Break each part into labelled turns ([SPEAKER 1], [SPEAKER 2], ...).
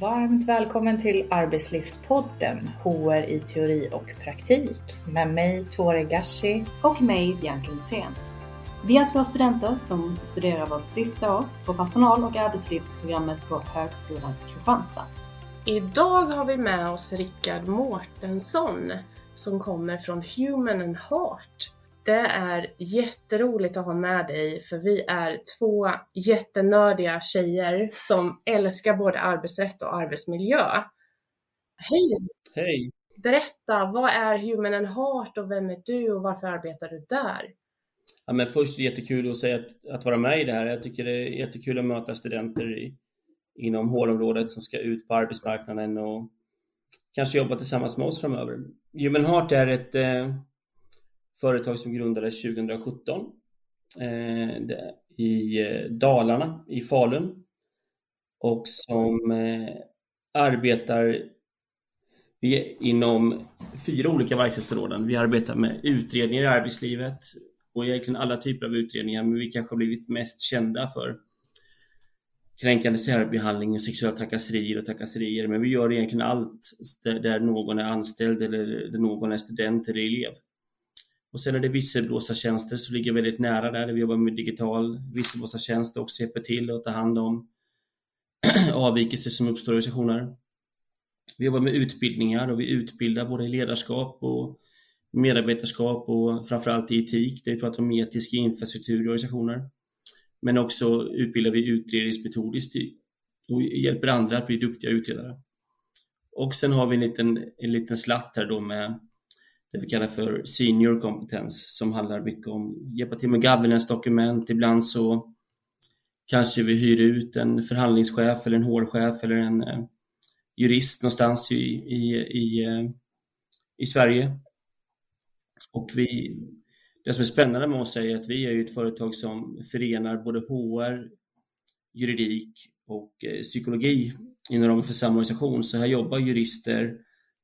[SPEAKER 1] Varmt välkommen till Arbetslivspodden HR i teori och praktik med mig Tore Gashi
[SPEAKER 2] och mig Bianca Lithén. Vi är två studenter som studerar vårt sista år på personal och arbetslivsprogrammet på Högskolan Kristianstad.
[SPEAKER 3] Idag har vi med oss Rickard Mårtensson som kommer från Human and Heart det är jätteroligt att ha med dig för vi är två jättenördiga tjejer som älskar både arbetsrätt och arbetsmiljö. Hej!
[SPEAKER 4] Hej!
[SPEAKER 3] Berätta, vad är Human and Heart och vem är du och varför arbetar du där?
[SPEAKER 4] Ja, men först jättekul att säga att, att vara med i det här. Jag tycker det är jättekul att möta studenter i, inom HR-området som ska ut på arbetsmarknaden och kanske jobba tillsammans med oss framöver. Human Heart är ett eh, företag som grundades 2017 eh, i eh, Dalarna, i Falun och som eh, arbetar inom fyra olika verksamhetsområden. Vi arbetar med utredningar i arbetslivet och egentligen alla typer av utredningar, men vi kanske har blivit mest kända för kränkande särbehandling, och sexuella trakasserier och trakasserier. Men vi gör egentligen allt där någon är anställd eller där någon är student eller elev. Och sen är det visselblåsartjänster som ligger väldigt nära där, där vi jobbar med digital visselblåsartjänst och hjälper till att ta hand om avvikelser som uppstår i organisationer. Vi jobbar med utbildningar och vi utbildar både i ledarskap och medarbetarskap och framförallt i etik, där vi pratar om etisk infrastruktur i organisationer. Men också utbildar vi utredningsmetodiskt och hjälper andra att bli duktiga utredare. Och sen har vi en liten, en liten slatt här då med det vi kallar för senior kompetens som handlar mycket om att hjälpa till med governance-dokument. Ibland så kanske vi hyr ut en förhandlingschef eller en HR-chef eller en eh, jurist någonstans i, i, i, eh, i Sverige. Och vi, det som är spännande med oss är att vi är ett företag som förenar både HR, juridik och eh, psykologi inom ramen för samma organisation. Så här jobbar jurister,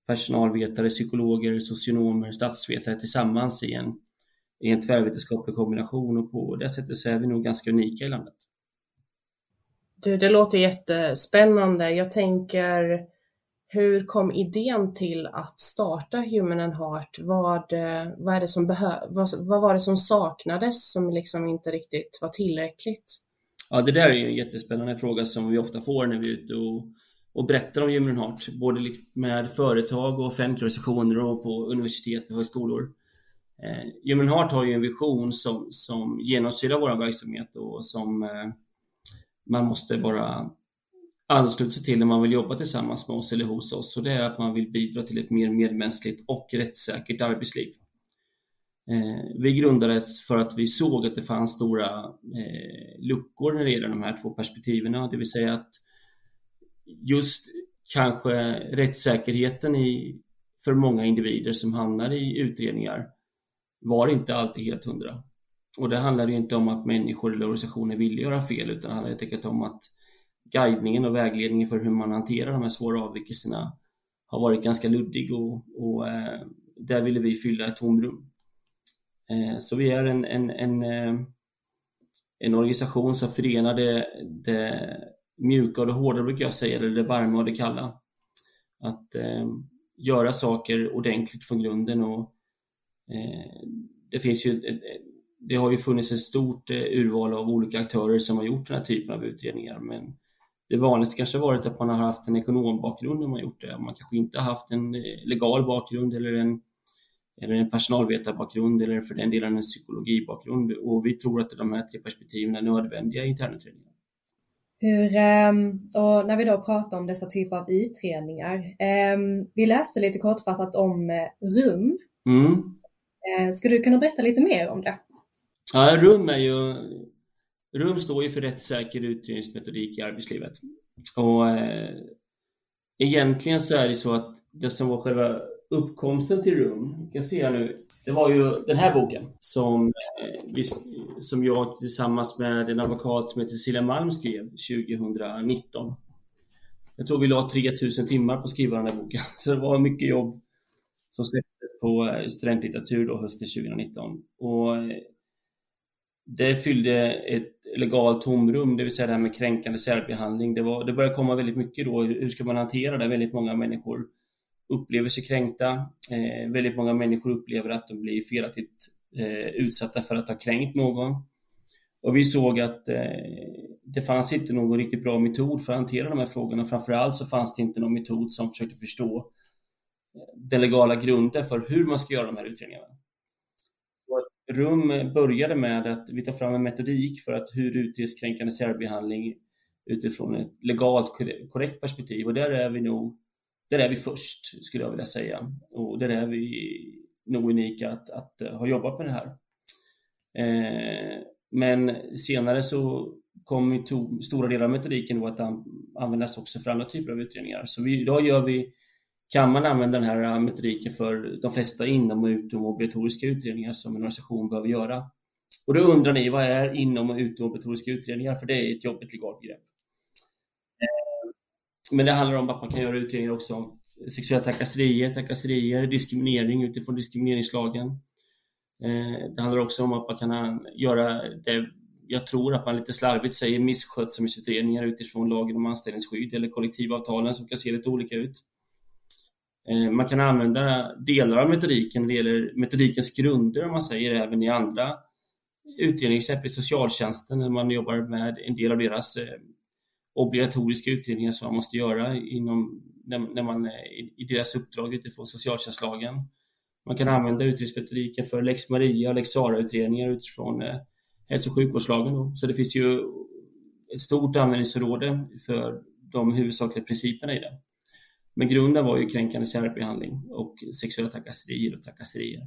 [SPEAKER 4] personalvetare, psykologer, socionomer, statsvetare tillsammans i en, i en tvärvetenskaplig kombination och på det sättet så är vi nog ganska unika i landet.
[SPEAKER 3] Du, det låter jättespännande. Jag tänker, hur kom idén till att starta Human and Heart? Vad, vad, är det som behö vad, vad var det som saknades som liksom inte riktigt var tillräckligt?
[SPEAKER 4] Ja, det där är en jättespännande fråga som vi ofta får när vi är ute och och berättar om Human Heart, både med företag och offentliga organisationer och på universitet och högskolor. Eh, Human Heart har ju en vision som, som genomsyrar vår verksamhet och som eh, man måste bara ansluta sig till när man vill jobba tillsammans med oss eller hos oss. Och det är att man vill bidra till ett mer medmänskligt och rättssäkert arbetsliv. Eh, vi grundades för att vi såg att det fanns stora eh, luckor när det gäller de här två perspektiven, det vill säga att just kanske rättssäkerheten i, för många individer som hamnar i utredningar var inte alltid helt hundra. Och det handlar ju inte om att människor eller organisationer vill göra fel utan det handlar helt enkelt om att guidningen och vägledningen för hur man hanterar de här svåra avvikelserna har varit ganska luddig och, och eh, där ville vi fylla ett tomrum. Eh, så vi är en, en, en, eh, en organisation som förenar det, det mjuka och det hårda brukar jag säga, eller det varma och det kalla. Att eh, göra saker ordentligt från grunden och eh, det finns ju det har ju funnits ett stort eh, urval av olika aktörer som har gjort den här typen av utredningar men det vanligaste kanske varit att man har haft en ekonombakgrund när man gjort det. Man kanske inte har haft en eh, legal bakgrund eller en, eller en personalvetarbakgrund eller för den delen en psykologibakgrund och vi tror att de här tre perspektiven är nödvändiga i internutredningar.
[SPEAKER 2] Hur, ehm, och när vi då pratar om dessa typer av utredningar. Ehm, vi läste lite kortfattat om eh, RUM. Mm. Eh, skulle du kunna berätta lite mer om det?
[SPEAKER 4] Ja, RUM är ju RUM står ju för rättssäker utredningsmetodik i arbetslivet. Och eh, egentligen så är det så att det som var själva uppkomsten till RUM, jag kan se här nu, det var ju den här boken som, eh, som jag tillsammans med en advokat som heter Cecilia Malm skrev 2019. Jag tror vi la 3000 timmar på att skriva den här boken, så det var mycket jobb som släpptes på eh, studentlitteratur då hösten 2019. Och eh, det fyllde ett legalt tomrum, det vill säga det här med kränkande särbehandling. Det, var, det började komma väldigt mycket då. Hur ska man hantera det? Väldigt många människor upplever sig kränkta. Eh, väldigt många människor upplever att de blir felaktigt eh, utsatta för att ha kränkt någon. Och vi såg att eh, det fanns inte någon riktigt bra metod för att hantera de här frågorna. Framförallt så fanns det inte någon metod som försökte förstå eh, den legala grunden för hur man ska göra de här utredningarna. RUM började med att vi tar fram en metodik för att hur utreds kränkande särbehandling utifrån ett legalt korrekt perspektiv och där är vi nog där är vi först skulle jag vilja säga och där är vi nog unika att, att eh, ha jobbat med det här. Eh, men senare så kom ju stora delar av metodiken då att användas också för andra typer av utredningar. Så vi, idag gör vi kan man använda den här eh, metodiken för de flesta inom och utom obligatoriska utredningar som en organisation behöver göra. Och då undrar ni, vad är inom och utom obligatoriska utredningar? För det är ett jobbigt legalt begrepp. Men det handlar om att man kan göra utredningar också om sexuella trakasserier, trakasserier, diskriminering utifrån diskrimineringslagen. Eh, det handlar också om att man kan eh, göra det jag tror att man lite slarvigt säger misskötsamhetsutredningar utifrån lagen om anställningsskydd eller kollektivavtalen som kan se lite olika ut. Eh, man kan använda delar av metodiken när det gäller metodikens grunder om man säger även i andra utredningar, exempelvis socialtjänsten när man jobbar med en del av deras eh, obligatoriska utredningar som man måste göra inom, när man i deras uppdrag utifrån socialtjänstlagen. Man kan använda utredningsmetodiken för lex Maria och lex Sara-utredningar utifrån eh, hälso och sjukvårdslagen. Så det finns ju ett stort användningsområde för de huvudsakliga principerna i det. Men grunden var ju kränkande särbehandling och sexuella trakasserier och trakasserier.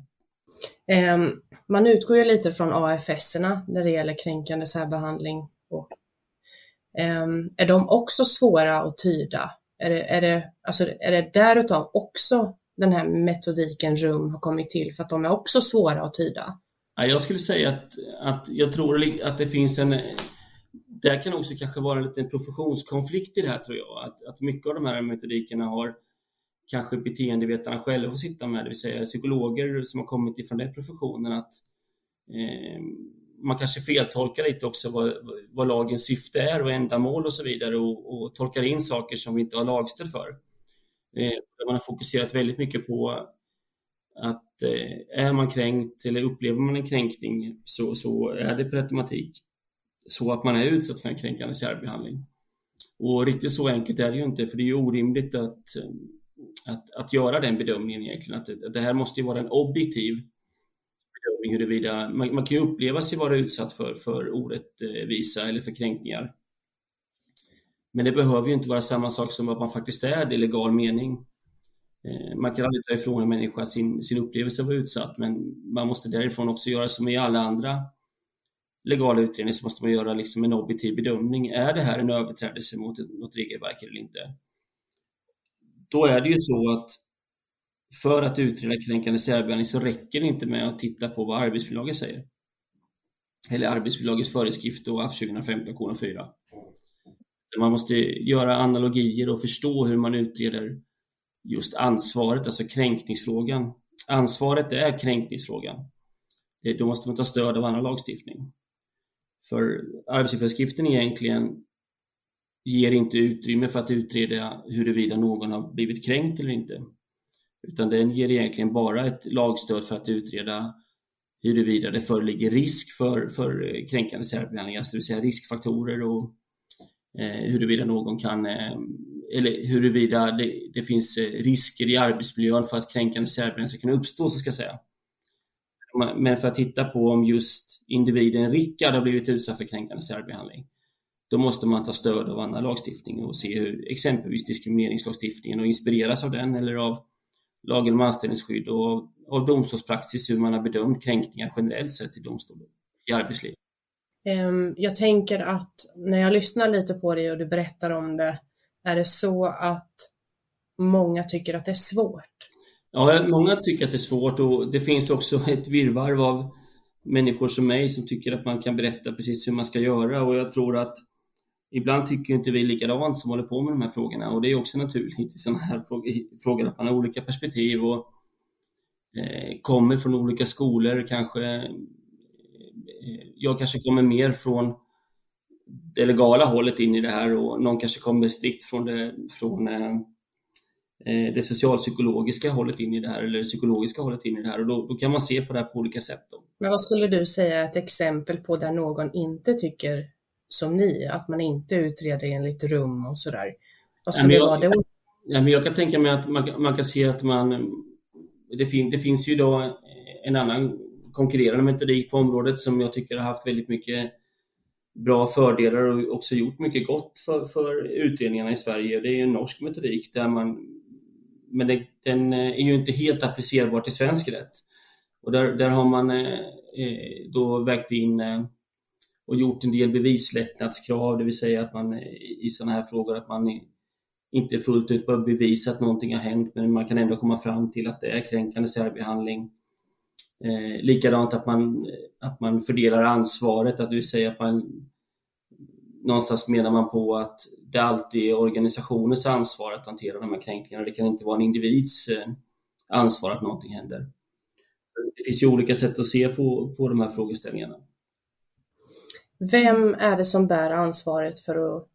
[SPEAKER 3] Ehm, man utgår ju lite från AFS-erna när det gäller kränkande särbehandling. Ehm, är de också svåra att tyda? Är det, är, det, alltså, är det därutav också den här metodiken RUM har kommit till för att de är också svåra att tyda?
[SPEAKER 4] Jag skulle säga att, att jag tror att det finns en där kan också kanske vara en liten professionskonflikt i det här tror jag. Att, att mycket av de här metodikerna har kanske beteendevetarna själva att sitta med, det vill säga psykologer som har kommit ifrån den professionen. att eh, man kanske feltolkar lite också vad, vad lagens syfte är och ändamål och så vidare och, och tolkar in saker som vi inte har lagstöd för. Eh, man har fokuserat väldigt mycket på att eh, är man kränkt eller upplever man en kränkning så, så är det per automatik så att man är utsatt för en kränkande särbehandling. Och riktigt så enkelt är det ju inte, för det är ju orimligt att, eh, att, att göra den bedömningen egentligen. Att det, det här måste ju vara en objektiv bedömning huruvida man, man kan ju uppleva sig vara utsatt för, för orättvisa eller för kränkningar. Men det behöver ju inte vara samma sak som att man faktiskt är det i legal mening. Eh, man kan aldrig ta ifrån en människa sin, sin upplevelse av att vara utsatt, men man måste därifrån också göra som i alla andra legala utredningar, så måste man göra liksom en objektiv bedömning. Är det här en överträdelse mot något regelverk eller inte? Då är det ju så att för att utreda kränkande särbehandling så räcker det inte med att titta på vad arbetsmiljölagen säger. Eller arbetsmiljölagens föreskrift och AF 2015 4. Man måste göra analogier och förstå hur man utreder just ansvaret, alltså kränkningsfrågan. Ansvaret är kränkningsfrågan. Då måste man ta stöd av annan lagstiftning. För arbetsgivarskriften egentligen ger inte utrymme för att utreda huruvida någon har blivit kränkt eller inte. Utan den ger egentligen bara ett lagstöd för att utreda huruvida det föreligger risk för, för eh, kränkande särbehandling, alltså det vill säga riskfaktorer och eh, huruvida någon kan, eh, eller huruvida det, det, finns eh, risker i arbetsmiljön för att kränkande särbehandling ska kunna uppstå, så ska jag säga. Men för att titta på om just individen Rickard har blivit utsatt för kränkande särbehandling, då måste man ta stöd av annan lagstiftning och se hur exempelvis diskrimineringslagstiftningen och inspireras av den eller av lagen om anställningsskydd och av domstolspraxis hur man har bedömt kränkningar generellt sett i domstolen i arbetslivet.
[SPEAKER 3] Ehm, jag tänker att när jag lyssnar lite på dig och du berättar om det, är det så att många tycker att det är svårt?
[SPEAKER 4] Ja, många tycker att det är svårt och det finns också ett virrvarr av människor som mig som tycker att man kan berätta precis hur man ska göra och jag tror att ibland tycker inte vi likadant som håller på med de här frågorna och det är också naturligt i sådana här frågor att man har olika perspektiv och eh, kommer från olika skolor, kanske eh, jag kanske kommer mer från det legala hållet in i det här och någon kanske kommer strikt från det, från eh, eh, det socialpsykologiska hållet in i det här eller det psykologiska hållet in i det här och då, då kan man se på det här på olika sätt. Då.
[SPEAKER 3] Men vad skulle du säga är ett exempel på där någon inte tycker som ni, att man inte utreder enligt rum och sådär? Vad skulle vara det?
[SPEAKER 4] Ja, men jag kan tänka mig att man, man kan se att man... Det, fin, det finns ju idag en annan konkurrerande metodik på området som jag tycker har haft väldigt mycket bra fördelar och också gjort mycket gott för, för utredningarna i Sverige. Det är en norsk metodik där man men den, den, är ju inte helt applicerbar till svensk rätt. Och där, där har man eh, då vägt in eh, och gjort en del bevislättnadskrav, det vill säga att man i sådana här frågor att man inte fullt ut behöver bevisa att någonting har hänt, men man kan ändå komma fram till att det är kränkande särbehandling. Eh, likadant att man, att man fördelar ansvaret, att det vill säga att man någonstans menar man på att det alltid är organisationens ansvar att hantera de här kränkningarna. Det kan inte vara en individs eh, ansvar att någonting händer. Det finns ju olika sätt att se på, på de här frågeställningarna.
[SPEAKER 3] Vem är det som bär ansvaret för att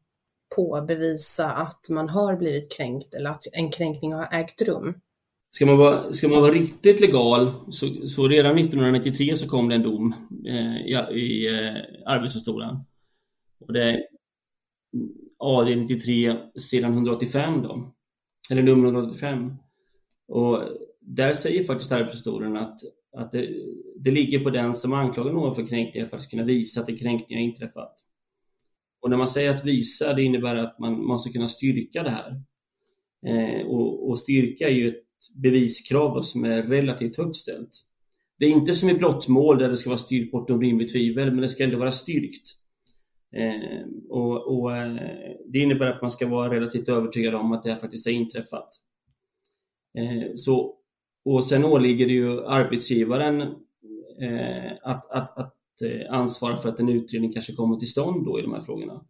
[SPEAKER 3] påbevisa att man har blivit kränkt eller att en kränkning har ägt rum?
[SPEAKER 4] Ska man vara, ska man vara riktigt legal, så, så redan 1993 så kom det en dom eh, i, i eh, Arbetsdomstolen. Och det är AD 93 sedan 185 då, eller nummer 185. Och där säger faktiskt Arbetsdomstolen att att det, det ligger på den som anklagar någon för kränkningar för att kunna visa att en kränkning har inträffat. Och när man säger att visa, det innebär att man måste kunna styrka det här. Eh, och, och, styrka är ju ett beviskrav då, som är relativt högt ställt. Det är inte som i brottmål där det ska vara styrkt bortom rimligt tvivel, men det ska ändå vara styrkt. Eh, och, och eh, Det innebär att man ska vara relativt övertygad om att det här faktiskt har inträffat. Eh, så och sen åligger det ju arbetsgivaren eh, att, att, att eh, ansvara för att en utredning kanske kommer till stånd då i de här frågorna.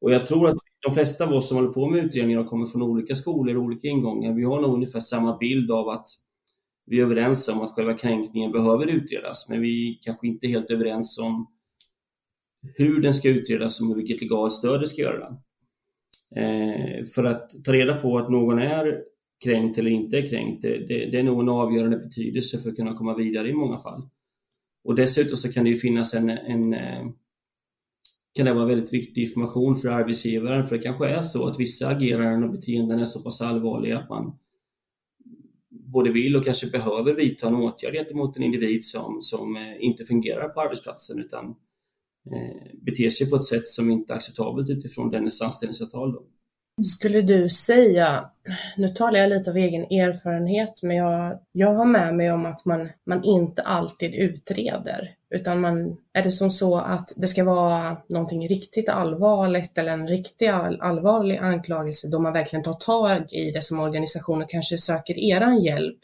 [SPEAKER 4] Och jag tror att de flesta av oss som håller på med utredningar kommer från olika skolor och olika ingångar. Vi har nog ungefär samma bild av att vi är överens om att själva kränkningen behöver utredas, men vi kanske inte är helt överens om hur den ska utredas och med vilket legalt stöd det ska göra. Eh, för att ta reda på att någon är kränkt eller inte är kränkt, det, det, det är nog en avgörande betydelse för att kunna komma vidare i många fall. Och dessutom så kan det ju finnas en, en eh, kan det vara väldigt viktig information för arbetsgivaren, för det kanske är så att vissa ageranden och beteenden är så pass allvarliga att man både vill och kanske behöver vidta en åtgärd gentemot en individ som, som eh, inte fungerar på arbetsplatsen utan eh, beter sig på ett sätt som inte är acceptabelt utifrån dennes anställningsavtal. Då.
[SPEAKER 3] Skulle du säga, nu talar jag lite av egen erfarenhet, men jag, jag har med mig om att man, man inte alltid utreder, utan man, är det som så att det ska vara någonting riktigt allvarligt eller en riktigt all, allvarlig anklagelse då man verkligen tar tag i det som organisation och kanske söker eran hjälp?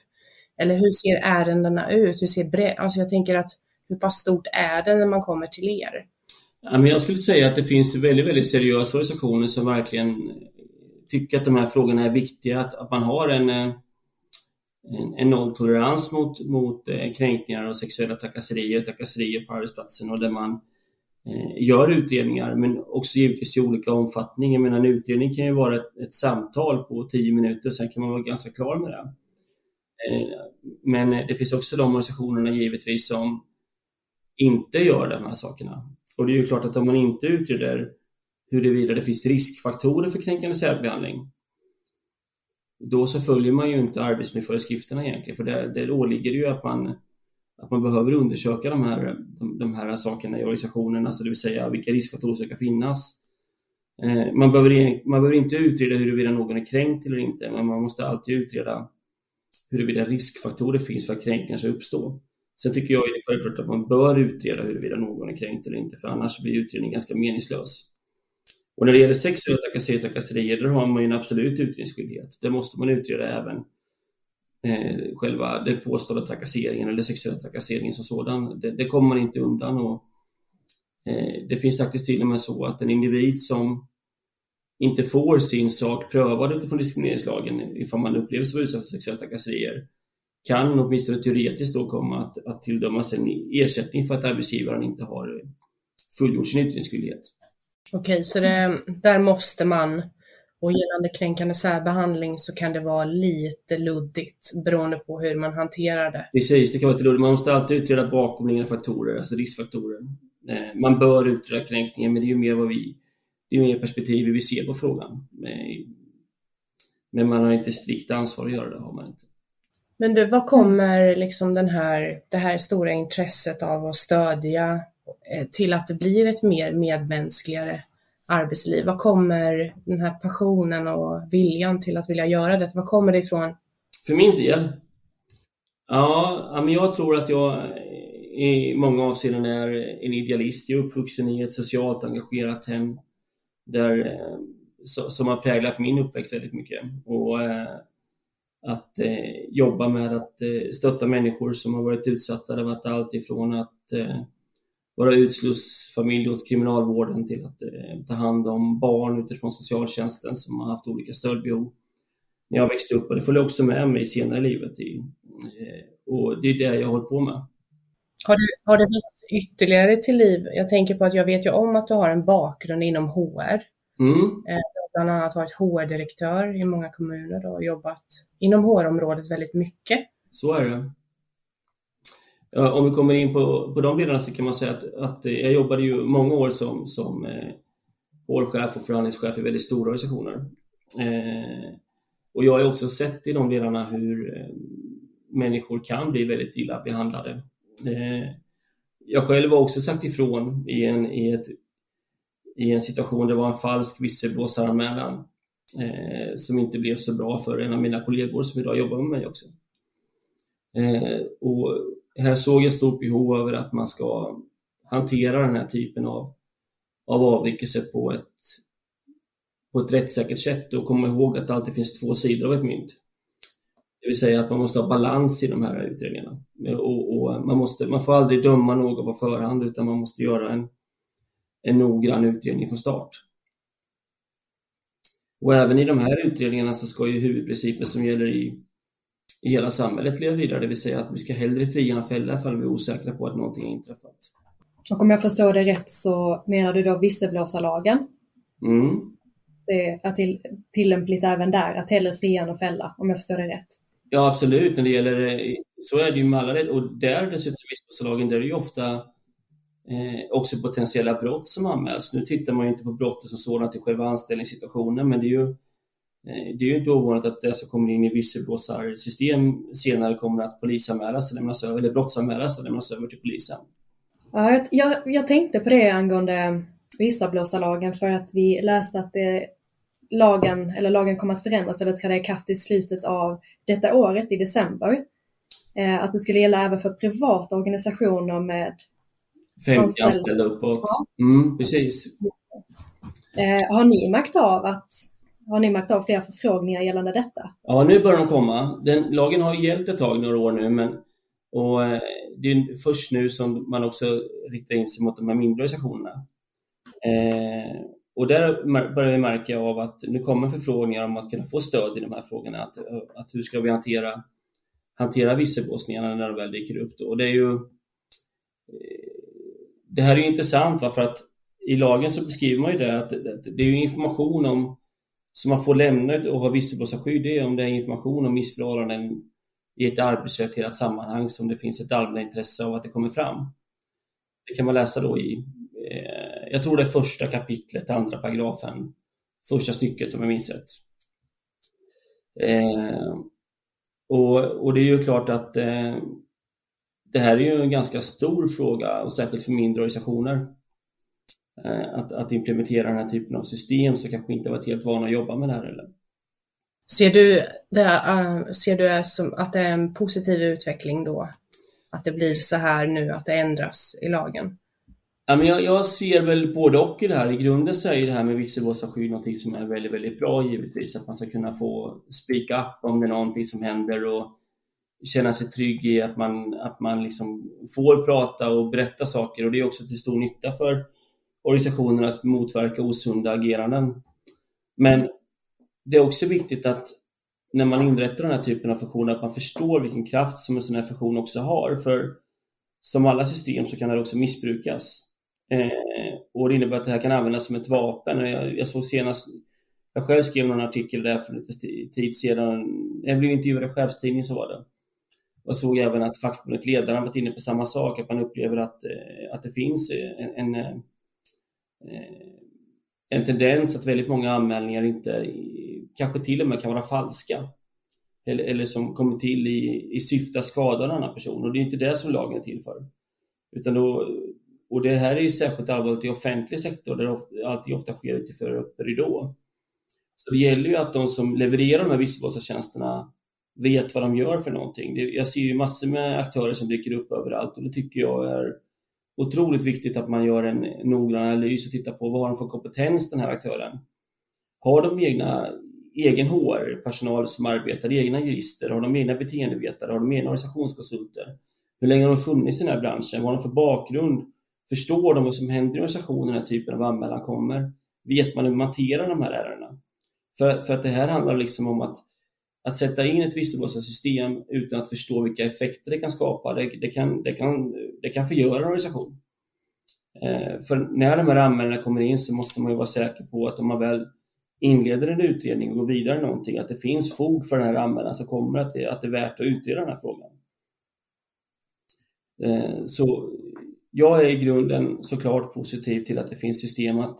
[SPEAKER 3] Eller hur ser ärendena ut? Hur ser bre- alltså jag tänker att hur pass stort är det när man kommer till er?
[SPEAKER 4] Jag skulle säga att det finns väldigt, väldigt seriösa organisationer som verkligen tycker att de här frågorna är viktiga, att, att man har en, eh, en, en nolltolerans mot, mot eh, kränkningar och sexuella trakasserier, trakasserier på arbetsplatsen och där man eh, gör utredningar, men också givetvis i olika omfattning. Jag menar, en utredning kan ju vara ett, ett samtal på tio minuter, sen kan man vara ganska klar med det. Eh, men eh, det finns också de organisationerna givetvis som inte gör de här sakerna. Och det är ju klart att om man inte utreder huruvida det finns riskfaktorer för kränkande särbehandling. Då så följer man ju inte arbetsmiljöföreskrifterna egentligen, för det, det åligger ju att man, att man behöver undersöka de här, de, de här sakerna i organisationen, alltså det vill säga vilka riskfaktorer som kan finnas. Eh, man, behöver, man behöver inte utreda huruvida någon är kränkt eller inte, men man måste alltid utreda huruvida riskfaktorer finns för att kränkningar ska uppstå. Sen tycker jag självklart att man bör utreda huruvida någon är kränkt eller inte, för annars blir utredningen ganska meningslös. Och när det gäller sexuella trakasserier och trakasserier, där har man ju en absolut utredningsskyldighet. Där måste man utreda även eh, själva den påstådda trakasseringen eller sexuella trakasseringen som sådan. Det, det kommer man inte undan. Och, eh, det finns faktiskt till och med så att en individ som inte får sin sak prövad utifrån diskrimineringslagen ifall man upplever sig vara utsatt för sexuella trakasserier kan åtminstone teoretiskt då komma att, att tilldömas en ersättning för att arbetsgivaren inte har fullgjort sin utredningsskyldighet.
[SPEAKER 3] Okej, så det, där måste man och gällande kränkande särbehandling så kan det vara lite luddigt beroende på hur man hanterar det.
[SPEAKER 4] Precis, det kan vara lite luddigt. Man måste alltid utreda bakomliggande faktorer, alltså riskfaktorer. Eh, man bör utreda kränkningen, men det är ju mer vad vi, det är mer perspektiv vi ser på frågan. Men man har inte strikt ansvar att göra det, har man inte.
[SPEAKER 3] Men du, vad kommer liksom den här, det här stora intresset av att stödja Eh, till att det blir ett mer medmänskligare arbetsliv? Var kommer den här passionen och viljan till att vilja göra det? Vad kommer det ifrån?
[SPEAKER 4] För min del? Ja, men jag tror att jag i många avseenden är en idealist. Jag är uppvuxen i ett socialt engagerat hem där, eh, som har präglat min uppväxt väldigt mycket. Och eh, att jobba med att stötta människor som har varit utsatta. Det har varit allt ifrån att vara utslussfamilj åt kriminalvården till att eh, ta hand om barn utifrån socialtjänsten som har haft olika stödbehov när jag växte upp och det följde också med mig senare i livet. I, eh, och det är det jag har hållit på med.
[SPEAKER 3] Har, du, har det växt ytterligare till liv? Jag tänker på att jag vet ju om att du har en bakgrund inom HR. Mm. Eh, du har bland annat varit HR-direktör i många kommuner och jobbat inom HR-området väldigt mycket.
[SPEAKER 4] Så är det. Eh, om vi kommer in på, på de delarna så kan man säga att, att jag jobbade ju många år som, som eh, och förhandlingschef i väldigt stora organisationer. Eh, och jag har också sett i de delarna hur eh, människor kan bli väldigt illa behandlade. Eh, jag själv har också sagt ifrån i en, i ett, i en situation där det var en falsk visselblåsaranmälan eh, som inte blev så bra för en av mina kollegor som idag jobbar med mig också. Eh, och här såg jag ett stort behov över att man ska hantera den här typen av, av avvikelser på ett, på ett rättssäkert sätt och komma ihåg att det alltid finns två sidor av ett mynt. Det vill säga att man måste ha balans i de här utredningarna. Och, och man, måste, man får aldrig döma någon på förhand utan man måste göra en, en noggrann utredning från start. Och även i de här utredningarna så ska ju huvudprincipen som gäller i i hela samhället leva vidare, det vill säga att vi ska hellre fria än fälla ifall vi är osäkra på att någonting har inträffat.
[SPEAKER 2] Och om jag förstår det rätt så menar du då visselblåsarlagen? Mm. Det är till, tillämpligt även där, att hellre fria än att fälla, om jag förstår det rätt?
[SPEAKER 4] Ja, absolut. När det gäller, så är det ju med alla rätt. Och där dessutom visselblåsarlagen, där är det ju ofta eh, också potentiella brott som anmäls. Nu tittar man ju inte på brottet som sådant i själva anställningssituationen, men det är ju Eh, det är ju inte ovanligt att det som kommer in i visselblåsarsystem senare kommer att polisanmälas och lämnas över, eller brottsanmälas och lämnas över till polisen.
[SPEAKER 2] Ja, jag, jag tänkte på det angående visselblåsarlagen för att vi läste att det, lagen, eller lagen kommer att förändras eller träda i kraft i slutet av detta året, i december. Eh, att det skulle gälla även för privata organisationer med
[SPEAKER 4] 50 anställda, anställda uppåt. Ja. Mm, precis.
[SPEAKER 2] Eh, har ni märkt av att har ni märkt av fler förfrågningar gällande detta?
[SPEAKER 4] Ja, nu börjar de komma. Den, lagen har ju gällt ett tag, några år nu, men och, eh, det är först nu som man också riktar in sig mot de här mindre organisationerna. Eh, och där börjar vi märka av att nu kommer förfrågningar om att kunna få stöd i de här frågorna. Att, att hur ska vi hantera, hantera visselblåsningarna när de väl dyker upp? Då? Och det är ju eh, det här är intressant va? för att i lagen så beskriver man ju det att det är information om som man får lämna och ha visselblåsarskydd det är om det är information om missförhållanden i ett arbetsrelaterat sammanhang som det finns ett allmänt intresse av att det kommer fram. Det kan man läsa då i, eh, jag tror det är första kapitlet, andra paragrafen, första stycket om jag minns rätt. Eh, och, och, det är ju klart att eh, det här är ju en ganska stor fråga och särskilt för mindre organisationer. Eh, att, att implementera den här typen av system så kanske inte varit helt vana att jobba med det här eller?
[SPEAKER 3] Ser du det, uh, ser du som att det är en positiv utveckling då? Att det blir så här nu, att det ändras i lagen?
[SPEAKER 4] Ja, men jag, jag ser väl både och i det här. I grunden så är det här med visselblåsarskydd något som är väldigt, väldigt bra givetvis. Att man ska kunna få speak up om det är någonting som händer och känna sig trygg i att man, att man liksom får prata och berätta saker. Och det är också till stor nytta för organisationer att motverka osunda ageranden. Men det är också viktigt att när man inrättar den här typen av funktioner att man förstår vilken kraft som en sån här funktion också har. För som alla system så kan det också missbrukas. Eh, och det innebär att det här kan användas som ett vapen. Jag, jag såg senast, jag själv skrev någon artikel där för lite tid sedan. Jag blev intervjuad i chefstidningen så var det. Och såg även att fackförbundet Ledaren varit inne på samma sak, att man upplever att, eh, att det finns en, en, eh, Eh, en tendens att väldigt många anmälningar inte, kanske till och med kan vara falska. Eller, eller som kommer till i, i syfte att skada en annan person. Och det är inte det som lagen är till för. Utan då, och det här är ju särskilt allvarligt i offentlig sektor där det alltid ofta sker utifrån öppen ridå. Så det gäller ju att de som levererar de här visselblåsartjänsterna vet vad de gör för någonting. Jag ser ju massor med aktörer som dyker upp överallt och det tycker jag är otroligt viktigt att man gör en noggrann analys och tittar på vad har de för kompetens den här aktören. Har de egna, egen HR-personal som arbetar, egna jurister, har de egna beteendevetare, har de egna organisationskonsulter? Hur länge har de funnits i den här branschen? Vad har de för bakgrund? Förstår de vad som händer i organisationen när den här typen av anmälan kommer? Vet man hur man hanterar de här ärendena? För, för att det här handlar liksom om att, att sätta in ett visselblåsarsystem utan att förstå vilka effekter det kan skapa, det, det, kan, det, kan, det kan förgöra en organisation. Eh, för när de här anmälningarna kommer in så måste man ju vara säker på att om man väl inleder en utredning och går vidare någonting, att det finns fog för den här anmälan som kommer, att det, att det är värt att utreda den här frågan. Eh, så jag är i grunden såklart positiv till att det finns system att,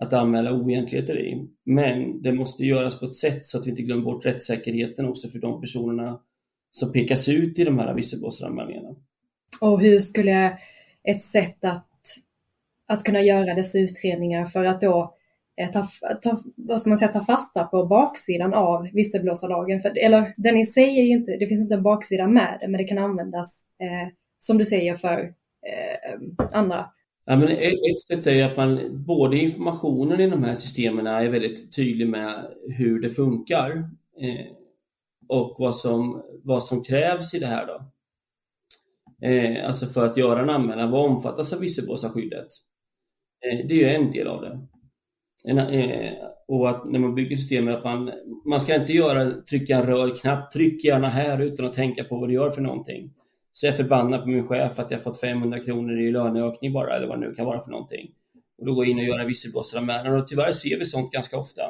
[SPEAKER 4] att anmäla oegentligheter i. Men det måste göras på ett sätt så att vi inte glömmer bort rättssäkerheten också för de personerna som pekas ut i de här visselblåsaranmälningarna.
[SPEAKER 2] Och hur skulle ett sätt att, att kunna göra dessa utredningar för att då eh, ta, ta, vad ska man säga, ta fasta på baksidan av visselblåsarlagen. För, eller den i sig är ju inte, det finns inte en baksida med det, men det kan användas eh, som du säger för eh, andra.
[SPEAKER 4] Ja, men ett sätt är att man, både informationen i de här systemen är väldigt tydlig med hur det funkar eh, och vad som, vad som krävs i det här. Då. Eh, alltså för att göra en anmälan, vad omfattas av visselblåsarskyddet? Eh, det är ju en del av det. En, eh, och att när man bygger systemet att man, man ska inte göra, trycka en röd knapp, tryck gärna här utan att tänka på vad det gör för någonting så är jag förbannad på min chef att jag fått 500 kronor i löneökning bara, eller vad det nu kan vara för någonting. Och då går jag in och gör en visselblåsaranmälan och tyvärr ser vi sånt ganska ofta.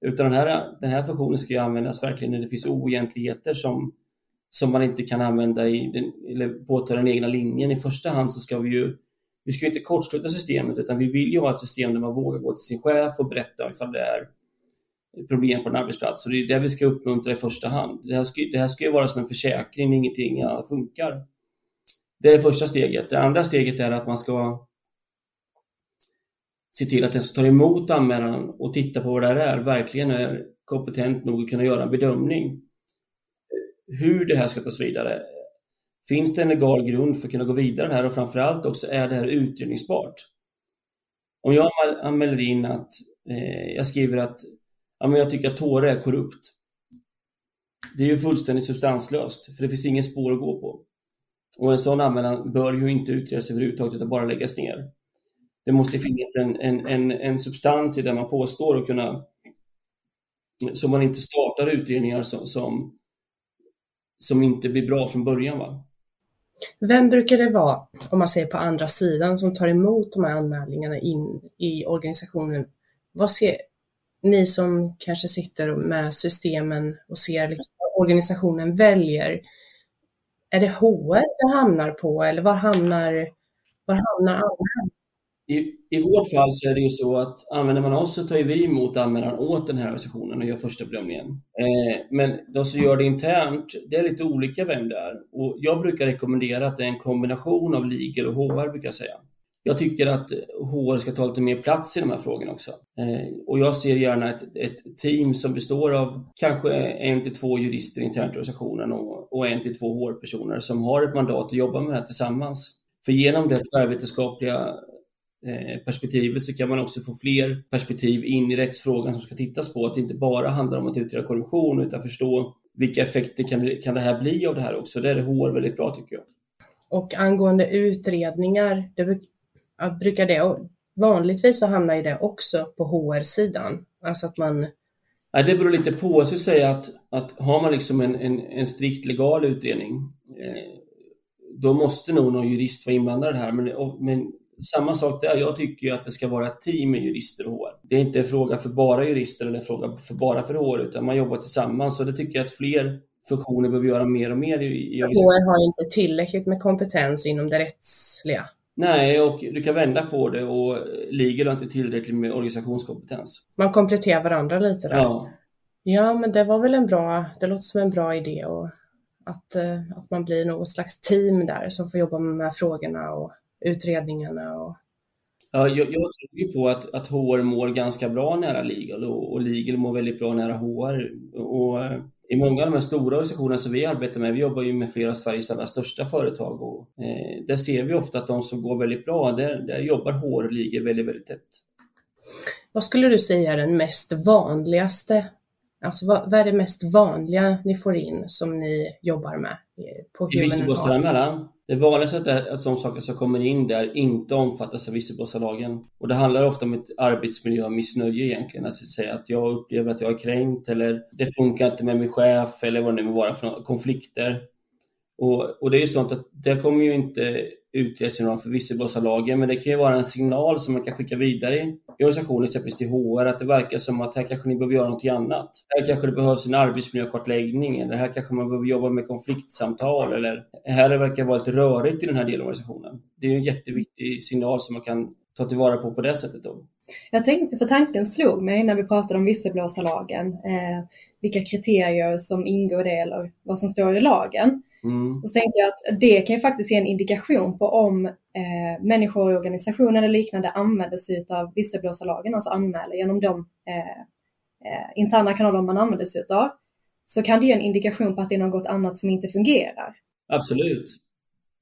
[SPEAKER 4] Utan den här, den här funktionen ska ju användas verkligen när det finns oegentligheter som, som man inte kan använda i den, eller påta den egna linjen. I första hand så ska vi ju vi ska inte kortsluta systemet utan vi vill ju ha ett system där man vågar gå till sin chef och berätta ifall det är problem på en arbetsplats. Och det är det vi ska uppmuntra i första hand. Det här ska, det här ska ju vara som en försäkring när ingenting funkar. Det är det första steget. Det andra steget är att man ska se till att den som tar emot anmälan och tittar på vad det här är verkligen är kompetent nog att kunna göra en bedömning. Hur det här ska tas vidare. Finns det en legal grund för att kunna gå vidare här och framförallt också är det här utredningsbart? Om jag anmäler in att eh, jag skriver att ja, men jag tycker att Tore är korrupt. Det är ju fullständigt substanslöst, för det finns ingen spår att gå på. Och en sån anmälan bör ju inte utredas överhuvudtaget, utan bara läggas ner. Det måste finnas en, en, en, en substans i det man påstår och kunna så man inte startar utredningar som, som, som inte blir bra från början. Va?
[SPEAKER 3] Vem brukar det vara, om man säger på andra sidan, som tar emot de här anmälningarna in i organisationen? Vad ser, ni som kanske sitter med systemen och ser liksom vad organisationen väljer, är det HR det hamnar på eller var hamnar, var hamnar anmälan?
[SPEAKER 4] I, I vårt fall så är det ju så att använder man oss så tar vi emot anmälan åt den här organisationen och gör första bedömningen. Eh, men de som gör det internt, det är lite olika vem det är. Och jag brukar rekommendera att det är en kombination av legal och HR, brukar jag säga. Jag tycker att HR ska ta lite mer plats i de här frågorna också. Eh, och jag ser gärna ett, ett team som består av kanske en till två jurister internt i organisationen och, och en till två HR-personer som har ett mandat att jobba med det här tillsammans. För genom det tvärvetenskapliga eh, perspektivet så kan man också få fler perspektiv in i rättsfrågan som ska tittas på. Att det inte bara handlar om att utreda korruption utan förstå vilka effekter kan det, kan det här bli av det här också. Det är det HR väldigt bra tycker jag.
[SPEAKER 3] Och angående utredningar, det brukar det vanligtvis så hamnar ju det också på HR-sidan. Alltså att man
[SPEAKER 4] Ja, det beror lite på. Jag skulle säga att, att har man liksom en, en, en strikt legal utredning eh, då måste nog någon jurist vara inblandad här. Men, och, men samma sak där. Jag tycker ju att det ska vara ett team med jurister och HR. Det är inte en fråga för bara jurister eller en fråga för bara för HR utan man jobbar tillsammans och det tycker jag att fler funktioner behöver göra mer och mer i, i
[SPEAKER 3] HR har inte tillräckligt med kompetens inom det rättsliga.
[SPEAKER 4] Nej, och du kan vända på det och ligger har inte tillräckligt med organisationskompetens.
[SPEAKER 3] Man kompletterar varandra lite där.
[SPEAKER 4] Ja.
[SPEAKER 3] Ja, men det var väl en bra, det låter som en bra idé och att, eh, att man blir något slags team där som får jobba med de här frågorna och utredningarna. Och...
[SPEAKER 4] Ja, jag, jag tror ju på att, att HR mår ganska bra nära legal och, och legal mår väldigt bra nära HR. Och, eh, i många av de här stora organisationerna som vi arbetar med, vi jobbar ju med flera av Sveriges allra största företag och eh, där ser vi ofta att de som går väldigt bra, där, där jobbar HR och ligger väldigt, väldigt tätt.
[SPEAKER 3] Vad skulle du säga är den mest vanligaste, alltså vad, vad, är det mest vanliga ni får in som ni jobbar med på
[SPEAKER 4] Human det vanligaste är att de saker som kommer in där inte omfattas av visselblåsarlagen. Och det handlar ofta om ett arbetsmiljömissnöje egentligen. Alltså säga att jag upplever att jag är kränkt eller det funkar inte med min chef eller vad det nu må vara för konflikter. Och, och det är ju sånt att det kommer ju inte utredas inom för visselblåsarlagen, men det kan ju vara en signal som man kan skicka vidare i organisationen, exempelvis till HR, att det verkar som att här kanske ni behöver göra något annat. Här kanske det behövs en arbetsmiljökartläggning, eller här kanske man behöver jobba med konfliktsamtal, eller här verkar det vara lite rörigt i den här delen av organisationen. Det är en jätteviktig signal som man kan ta tillvara på på det sättet. Då.
[SPEAKER 2] Jag tänkte, för tanken slog mig när vi pratade om visselblåsarlagen, eh, vilka kriterier som ingår i det eller vad som står i lagen. Mm. Så tänkte jag att det kan ju faktiskt ge en indikation på om eh, människor, organisationer eller liknande använder sig av visselblåsarlagen, alltså anmäler genom de eh, eh, interna kanaler man använder sig av, så kan det ge en indikation på att det är något annat som inte fungerar.
[SPEAKER 4] Absolut.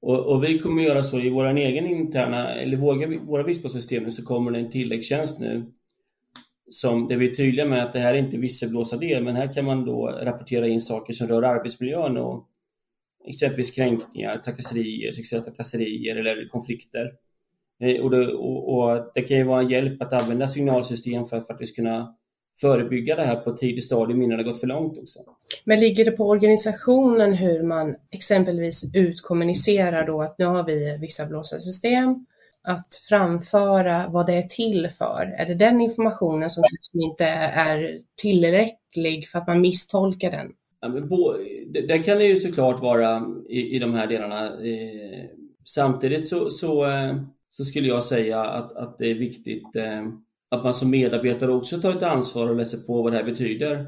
[SPEAKER 4] Och, och vi kommer göra så i vår egen interna, eller våra, våra visselblåsarsystem så kommer det en tilläggstjänst nu som, där vi är tydliga med att det här är inte visselblåsardel, men här kan man då rapportera in saker som rör arbetsmiljön och exempelvis kränkningar, trakasserier, sexuella trakasserier eller konflikter. Eh, och det, och, och det kan ju vara en hjälp att använda signalsystem för att faktiskt kunna förebygga det här på ett tidigt stadium innan det gått för långt också.
[SPEAKER 3] Men ligger det på organisationen hur man exempelvis utkommunicerar då att nu har vi vissa blåsarsystem, att framföra vad det är till för? Är det den informationen som inte är tillräcklig för att man misstolkar den?
[SPEAKER 4] Ja, men bo, det, det, kan det ju såklart vara i, i de här delarna. Eh, samtidigt så, så, eh, så, skulle jag säga att, att det är viktigt eh, att man som medarbetare också tar ett ansvar och läser på vad det här betyder.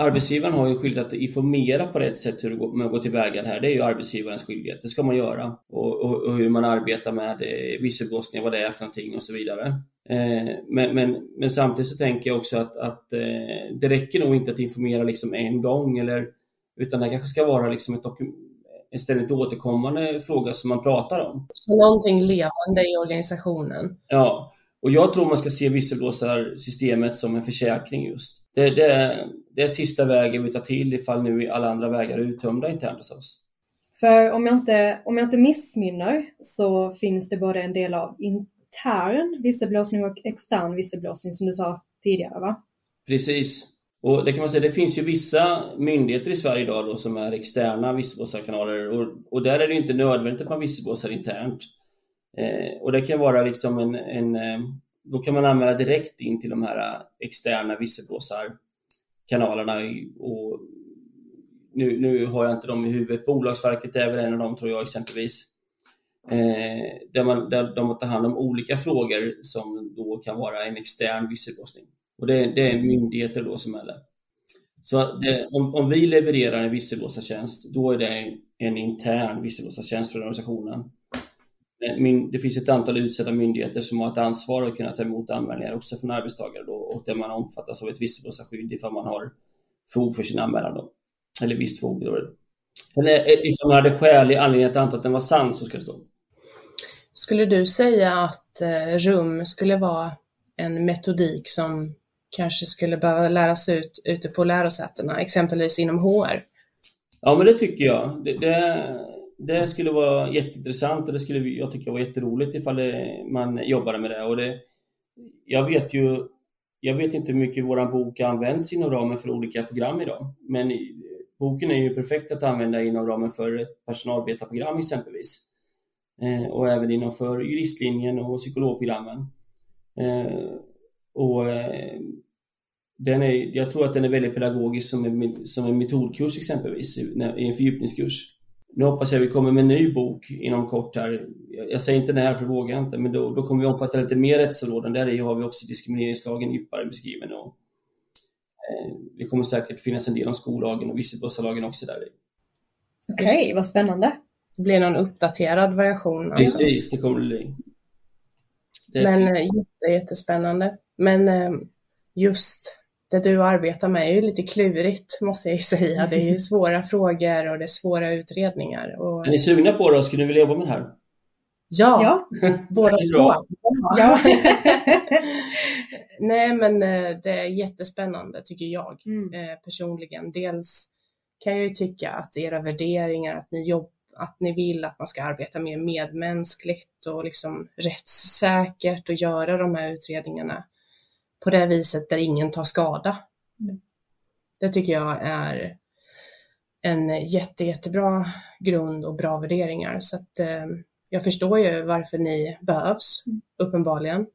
[SPEAKER 4] Arbetsgivaren har ju skyldighet att informera på rätt sätt hur man går tillväga det här. Det är ju arbetsgivarens skyldighet. Det ska man göra. Och, och, och hur man arbetar med visselblåsningar, vad det är för någonting och så vidare. Eh, men, men, men, samtidigt så tänker jag också att, att eh, det räcker nog inte att informera liksom en gång eller utan det kanske ska vara liksom ett en ständigt återkommande fråga som man pratar om.
[SPEAKER 3] Så någonting levande i organisationen?
[SPEAKER 4] Ja, och jag tror man ska se visselblåsarsystemet som en försäkring just. Det, det, det är sista vägen vi tar till ifall nu alla andra vägar är uttömda internt hos oss.
[SPEAKER 2] För om jag, inte, om jag inte missminner så finns det både en del av intern visselblåsning och extern visselblåsning som du sa tidigare va?
[SPEAKER 4] Precis. Och det kan man säga, det finns ju vissa myndigheter i Sverige idag då som är externa visselblåsarkanaler och, och där är det inte nödvändigt att man visselblåsar internt. Eh, och det kan vara liksom en, en, eh, då kan man använda direkt in till de här eh, externa visselblåsarkanalerna och nu, nu har jag inte dem i huvudet. Bolagsverket är väl en av dem tror jag exempelvis. Eh, där, man, där de tar hand om olika frågor som då kan vara en extern visselblåsning. Och det, det, är myndigheter då som är det. Så det, om, om, vi levererar en visselblåsartjänst, då är det en, en intern visselblåsartjänst för organisationen. Min, det finns ett antal utsedda myndigheter som har ett ansvar att kunna ta emot anmälningar också från arbetstagare då, och där man omfattas av ett visselblåsarskydd ifall man har fog för sin anmälan. Då. Eller visst fog. Då. Eller eh, ifall man hade skälig anledning att anta att den var sann så ska det stå.
[SPEAKER 3] Skulle du säga att eh, RUM skulle vara en metodik som kanske skulle behöva läras ut ute på lärosätena, exempelvis inom HR?
[SPEAKER 4] Ja, men det tycker jag. Det, det, det skulle vara jätteintressant och det skulle jag tycka var jätteroligt ifall det, man jobbade med det. Och det. Jag vet ju jag vet inte hur mycket vår bok används inom ramen för olika program idag, men eh, boken är ju perfekt att använda inom ramen för personalvetarprogram exempelvis. Eh, och även inom för juristlinjen och psykologprogrammen. Eh, och eh, den är, jag tror att den är väldigt pedagogisk som en, som en metodkurs exempelvis, i en fördjupningskurs. Nu hoppas jag vi kommer med en ny bok inom kort här. Jag säger inte när för det vågar jag inte, men då, då kommer vi omfatta lite mer rättsområden. Där i har vi också diskrimineringslagen djupare beskriven. Och, eh, det kommer säkert finnas en del om skollagen och visselblåsarlagen också där
[SPEAKER 2] Okej, okay, vad spännande.
[SPEAKER 3] Det blir någon uppdaterad variation.
[SPEAKER 4] Alltså. Precis, det kommer det bli.
[SPEAKER 3] Det Men eh, jätte, jättespännande. Men eh, just det du arbetar med är ju lite klurigt måste jag säga. Det är ju svåra frågor och det är svåra utredningar. Och...
[SPEAKER 4] Är ni sugna på det? Skulle ni vilja jobba med det här?
[SPEAKER 3] Ja, ja. båda två. Ja. Nej, men eh, det är jättespännande tycker jag mm. Eh, personligen. Dels kan jag ju tycka att era värderingar, att ni, jobb, att ni vill att man ska arbeta mer medmänskligt och liksom rättssäkert och göra de här utredningarna på det viset där ingen tar skada. Mm. Det tycker jag är en jätte, jättebra grund och bra värderingar. Så att, eh, jag förstår ju varför ni behövs, mm. uppenbarligen.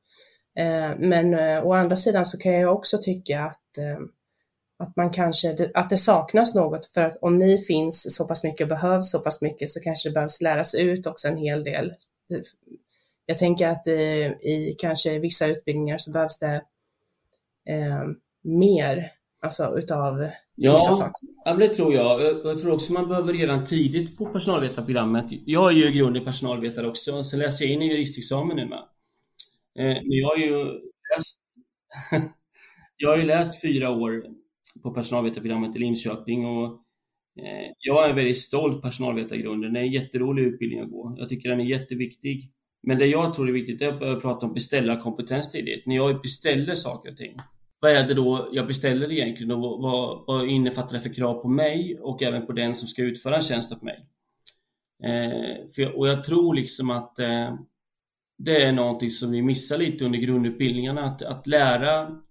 [SPEAKER 3] Eh, men eh, å andra sidan så kan jag också tycka att, eh, att man kanske, att det saknas något för att om ni finns så pass mycket och behövs så pass mycket så kanske det behövs läras ut också en hel del. Jag tänker att i, i kanske vissa utbildningar så behövs det eh, mer alltså utav
[SPEAKER 4] ja, vissa saker. Ja, det tror jag. Jag tror också man behöver redan tidigt på personalvetarprogrammet. Jag är ju i grunden personalvetare också, så läser jag in en juristexamen nu med. Eh, men jag har ju läst, jag har ju läst fyra år på personalvetarprogrammet i Linköping och eh, jag är väldigt stolt personalvetare i grunden. Det är en jätterolig utbildning att gå. Jag tycker den är jätteviktig. Men det jag tror är viktigt är att prata om beställarkompetens tidigt. När jag beställer saker och ting, vad är det då jag beställer egentligen och vad, vad innefattar det för krav på mig och även på den som ska utföra en tjänst åt mig? Eh, jag, och jag tror liksom att eh, det är någonting som vi missar lite under grundutbildningarna, att, att lära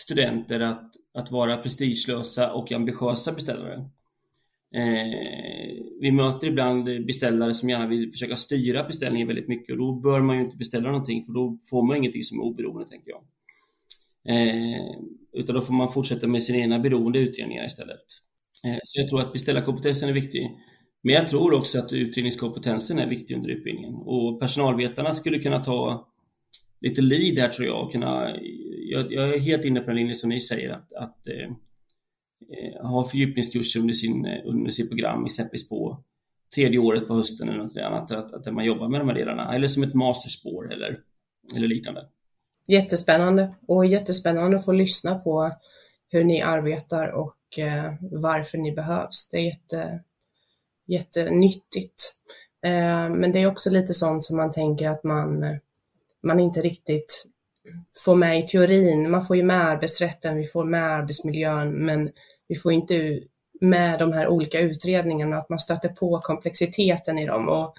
[SPEAKER 4] studenter att, att vara prestigelösa och ambitiösa beställare. Eh, vi möter ibland beställare som gärna vill försöka styra beställningen väldigt mycket och då bör man ju inte beställa någonting för då får man ingenting som är oberoende, tänker jag. Eh, utan då får man fortsätta med sina egna beroende utredningar istället. Eh, så jag tror att beställarkompetensen är viktig. Men jag tror också att utredningskompetensen är viktig under utbildningen och personalvetarna skulle kunna ta lite lead här tror jag. Och kunna, jag, jag är helt inne på den linjen som ni säger att, att eh Eh, ha fördjupningskurser under, sin, eh, under sitt program, exempelvis på tredje året på hösten eller något annat, att, att man jobbar med de här delarna. Eller som ett masterspår eller, eller liknande.
[SPEAKER 3] Jättespännande och jättespännande att få lyssna på hur ni arbetar och eh, varför ni behövs. Det är jätte, jättenyttigt. Eh, men det är också lite sånt som man tänker att man, man inte riktigt får med i teorin. Man får ju med arbetsrätten, vi får med arbetsmiljön, men vi får inte med de här olika utredningarna, att man stöter på komplexiteten i dem och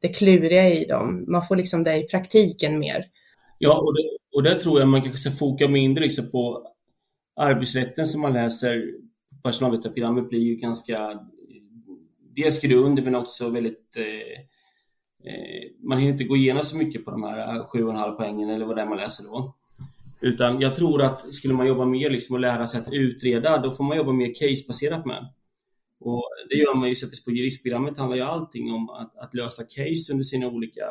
[SPEAKER 3] det kluriga i dem. Man får liksom det i praktiken mer.
[SPEAKER 4] Ja, och, det, och där tror jag man kanske ska foka mindre liksom på arbetsrätten som man läser på personalvetarprogrammet blir ju ganska dels grund men också väldigt eh, eh, man hinner inte gå igenom så mycket på de här 7,5 poängen eller vad det är man läser då. Utan jag tror att skulle man jobba mer liksom och lära sig att utreda, då får man jobba mer casebaserat med. Och det gör man ju exempelvis på juristprogrammet handlar ju allting om att, att, lösa case under sina olika...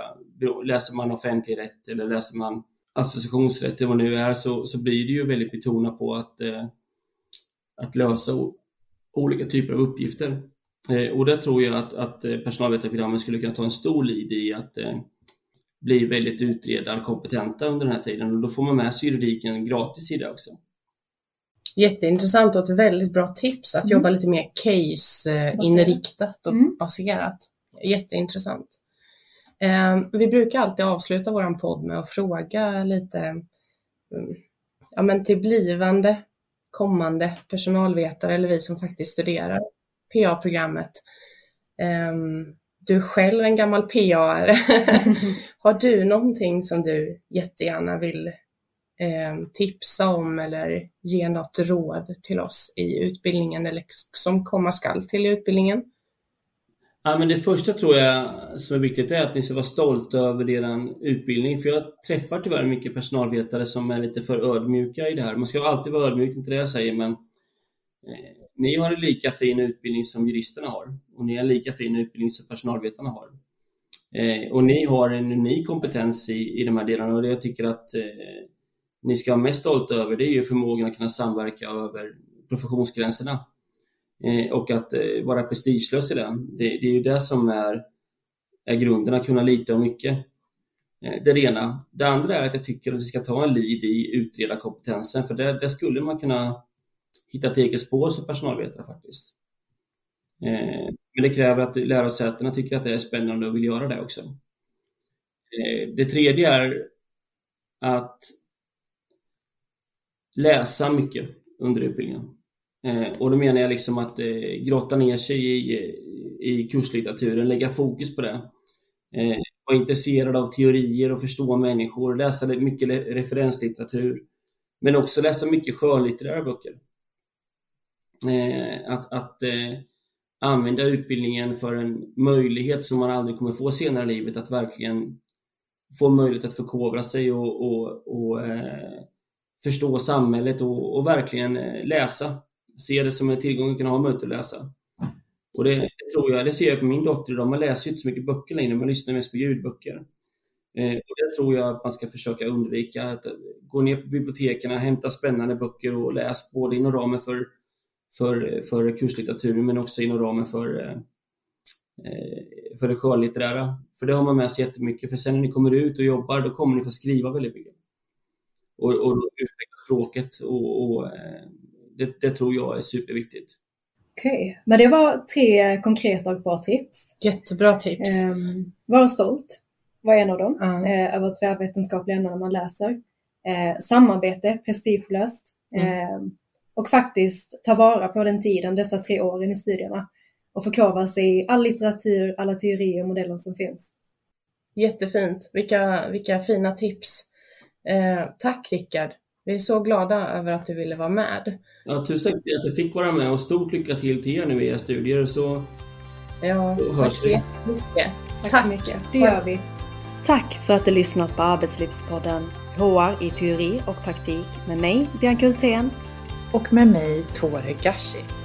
[SPEAKER 4] Läser man offentlig rätt eller läser man associationsrätt eller vad det nu är så, så blir det ju väldigt betonat på att, eh, att lösa olika typer av uppgifter. Eh, och där tror jag att, att eh, personalvetarprogrammet skulle kunna ta en stor lead i att eh, bli väldigt utredarkompetenta under den här tiden och då får man med sig juridiken gratis i det också.
[SPEAKER 3] Jätteintressant och ett väldigt bra tips att mm. jobba lite mer case-inriktat och mm. baserat. Jätteintressant. Eh, vi brukar alltid avsluta vår podd med att fråga lite mm, ja, men till blivande, kommande personalvetare eller vi som faktiskt studerar PA-programmet. Eh, du är själv en gammal PA-are. Har du någonting som du jättegärna vill eh, tipsa om eller ge något råd till oss i utbildningen eller som komma skall till utbildningen?
[SPEAKER 4] Ja, men det första tror jag som är viktigt är att ni ska vara stolta över er utbildning. För jag träffar tyvärr mycket personalvetare som är lite för ödmjuka i det här. Man ska alltid vara ödmjuk, inte det jag säger, men eh, ni har en lika fin utbildning som juristerna har och ni har en lika fin utbildning som personalvetarna har. Eh, och ni har en unik kompetens i, i de här delarna och det jag tycker att eh, ni ska vara mest stolta över det är ju förmågan att kunna samverka över professionsgränserna. Eh, och att eh, vara prestigelös i den. Det, det, är ju det som är, är grunden, att kunna lita om mycket. Eh, det ena. Det andra är att jag tycker att vi ska ta en lead i utredarkompetensen, för där, där skulle man kunna hitta eget spår som personalvetare faktiskt. Eh, men det kräver att lärosätena tycker att det är spännande och vill göra det också. Eh, det tredje är att läsa mycket under utbildningen. Eh, och då menar jag liksom att eh, grotta ner sig i, i kurslitteraturen, lägga fokus på det. Vara intresserad av teorier och förstå människor, läsa mycket referenslitteratur. Men också läsa mycket skönlitterära böcker. Eh, att att eh, använda utbildningen för en möjlighet som man aldrig kommer få senare i livet, att verkligen få möjlighet att förkovra sig och, och, och eh, förstå samhället och, och verkligen eh, läsa Se det som en tillgång att kunna ha möjlighet att läsa. Och det, det, tror jag, det ser jag på min dotter idag, man läser ju inte så mycket böcker längre, man lyssnar mest på ljudböcker. Eh, och det tror jag att man ska försöka undvika, att gå ner på biblioteken, hämta spännande böcker och läs både inom ramen för, för, för kurslitteraturen men också inom ramen för, eh, för det skönlitterära. För det har man med sig jättemycket, för sen när ni kommer ut och jobbar, då kommer ni få skriva väldigt mycket. Och, och utveckla språket och, och eh, det, det tror jag är superviktigt.
[SPEAKER 2] Okej, okay. men det var tre konkreta och bra tips.
[SPEAKER 3] Jättebra tips.
[SPEAKER 2] Eh, var stolt var en av dem, mm. eh, över tvärvetenskapliga ämnen man läser. Eh, samarbete, prestigelöst. Mm. Eh, och faktiskt ta vara på den tiden, dessa tre åren i studierna och förkovra sig i all litteratur, alla teorier och modeller som finns.
[SPEAKER 3] Jättefint, vilka, vilka fina tips. Eh, tack Rickard. Vi är så glada över att du ville vara med.
[SPEAKER 4] Ja, tusen tack att du fick vara med och stort lycka till till er nu i era studier. Så,
[SPEAKER 3] ja, tack så
[SPEAKER 2] jättemycket. Tack, tack så mycket. Det gör vi.
[SPEAKER 1] Tack för att du lyssnat på Arbetslivspodden HR i teori och praktik med mig, Bianca Hultén. Och med mig, Tore Gashi.